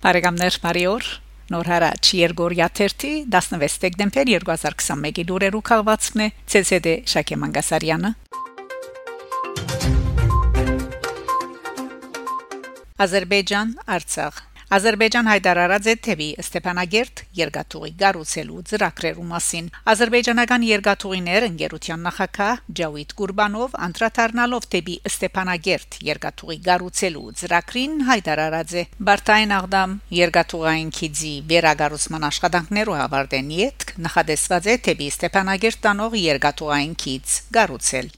Բարեկամներ Մարիոր Նոր հարաճ Երգորիա 30 16 դեկտեմբեր 2021-ի լուրերու քաղվածքն է ՑՍԴ Շակե Մանգասարյանը Ադրբեջան Արցախ Ադրբեջան հայտարարած է թեւի Ստեփանագերտ երկաթուղի գառուցելու ծրագրերու մասին։ Ադրբեջանական երկաթուղիներ ընկերության նախակահ Ջավիդ Կուրբանով անդրադառնալով թեւի Ստեփանագերտ երկաթուղի գառուցելու ծրագրին հայտարարած է. Բարտային Աղդամ երկաթուղային քիզի վերագառուցման աշխատանքներով ավարտեն յետք նախադեсված է թեւի Ստեփանագերտ տանող երկաթուղային քիզ գառուցել։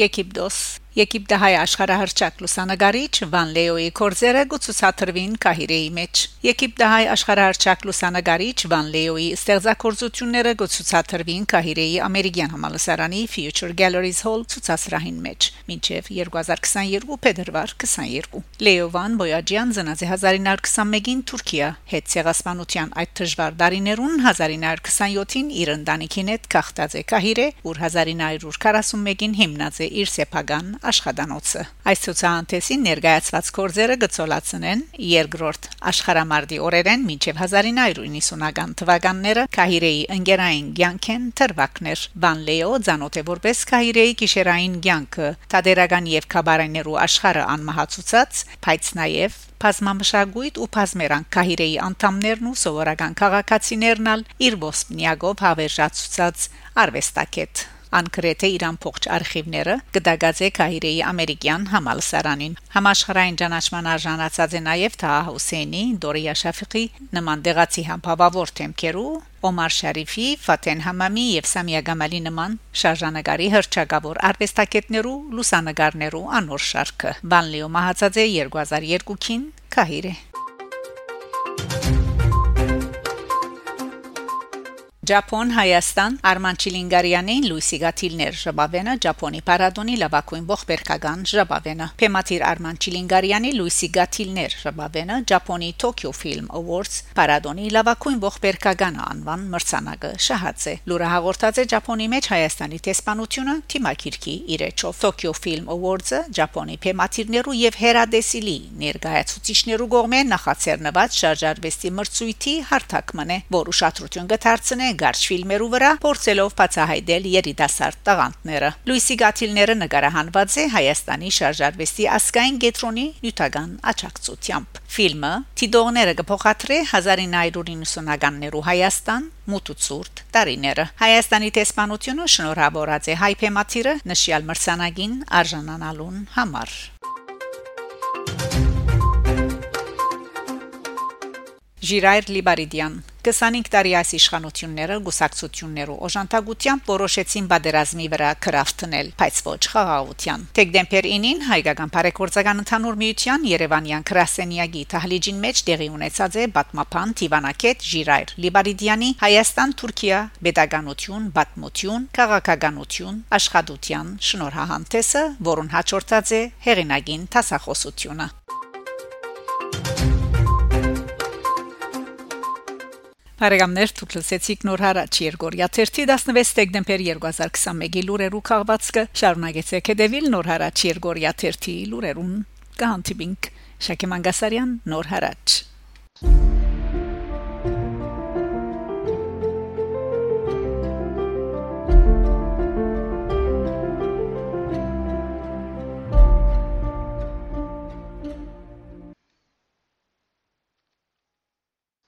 Եգիպտոս Եգիպտահայ աշխարհահռչակ լուսանգարիչ Վան Լեոյի կորձերը գուցուցաթրվին Կահիրեի մեջ Եգիպտահայ աշխարհահռչակ լուսանգարիչ Վան Լեոյի ստեղծագործությունները գուցուցաթրվին Կահիրեի ամերիկյան համալսարանի Future Galleries Hall ցուցասրահին մեջ մինչև 2022 փետրվար 22 Լեովան Բոյաջյան ծնած է 1921-ին Թուրքիա հետ ցեղասպանության այդ դժվար դարիներուն 1927-ին իր ընտանիքին հետ քաղտած է Կահիրե որ 1941-ին հիմնած է իր սեփական աշխատանոցը։ Այս ցուցահանդեսին ներկայացված կորձերը գծոլացնեն երկրորդ աշխարհամարտի օրերեն մինչև 1990-ական թվականները Կահիրեի ընկերային ցանկեն թրվակներ Բան Լեո ցանոթե որպես Կահիրեի գիշերային ցանկը տադերական եւ կաբարեներու աշխարհը անմահացուցած բայց նաեւ բազմամշակույթ ու բազմերան Կահիրեի անդամներն ու սովորական քաղաքացիներն իր ոսպնիագով հավերժացուցած արվեստակետ անկրեթե իրան փողջ արխիվները գդագած է Կահիրեի ամերիկյան համալսարանին համաշխարհային ճանաչման արժանացած է նաև Թահ Հուսեյնի Դորիա Շաֆիղի նման դեղացի համբավավոր թեմքերու Օմար Շարիֆի, Ֆաթեն Համամի եւ Սամիա Գամալի նման շարժանագարի հրճակավոր արվեստագետներու լուսանգարներու անոր շարքը Բանլիո մահացած է 2002-ին Կահիրե Ճապոն Հայաստան Արման Չիլինգարյանին Լուիսի Գաթիլներ Ժաբավենը Ճապոնի Պարադոնի լավակույն ողբերգական Ժաբավենը Փեմատիր Արման Չիլինգարյանի Լուիսի Գաթիլներ Ժաբավենը Ճապոնի Tokyo Film Awards Պարադոնի լավակույն ողբերգական անվան մրցանակը շահած է լուրը հաղորդած է Ճապոնի մեջ Հայաստանի տեսփանությունը Թիմակիրքի իրեչով Tokyo Film Awards-ը Ճապոնի Փեմատիրներու եւ հերադեսիլի ներկայացուցիչներու կողմեն նախաձեռնված շարժարվեստի մրցույթի հարթակման է որ ուշադրություն կդարձնե գարշ ֆիլմերու վրա փորձելով բացահայտել երիտասարդ տաղանդները։ Լուիսի Գաթիլները նկարահանված է Հայաստանի շարժարվեստի ասկային գետրոնի նյութական աճակցությամբ։ Ֆիլմը Տիդողները կփոխադրե 1990-ականներու Հայաստան մուտուցուրտ տարիները Հայաստանի տեսփանությունը շնորհավորած է հայփեմաթիրը նշյալ մրցանակին արժանանալուն համար Ժիրայր Լիբարիդյան 25 տարի այս իշխանությունները գուսակցություններով օժանդակությամբ որոշեցին բادرազմի վրա քրավ տնել, բայց ոչ խաղաղության։ Թեգդեմպեր 9-ին հայկական բարեգործական ընդհանուր միության Երևանյան Կրասենիագի Թահլիջին մեջ տեղի ունեցած է Բատմապան Տիվանակետ Ժիրայր Լիբարիդյանի Հայաստան-Թուրքիա Պետականություն, Բատմություն, Քաղաքականություն, Աշխատության շնորհահանդեսը, որուն հաջորդած է հեղինակին տասախոսությունը։ Բարեկամներ դուք լսեցիք նոր հարաճ Երգորիա 16 դեկտեմբեր 2021-ի լուրերու քաղվածքը շարունակեցեք հետևել նոր հարաճ Երգորիա 30 լուրերուն կհանդիպինք Շակե Մանգասարյան նոր հարաճ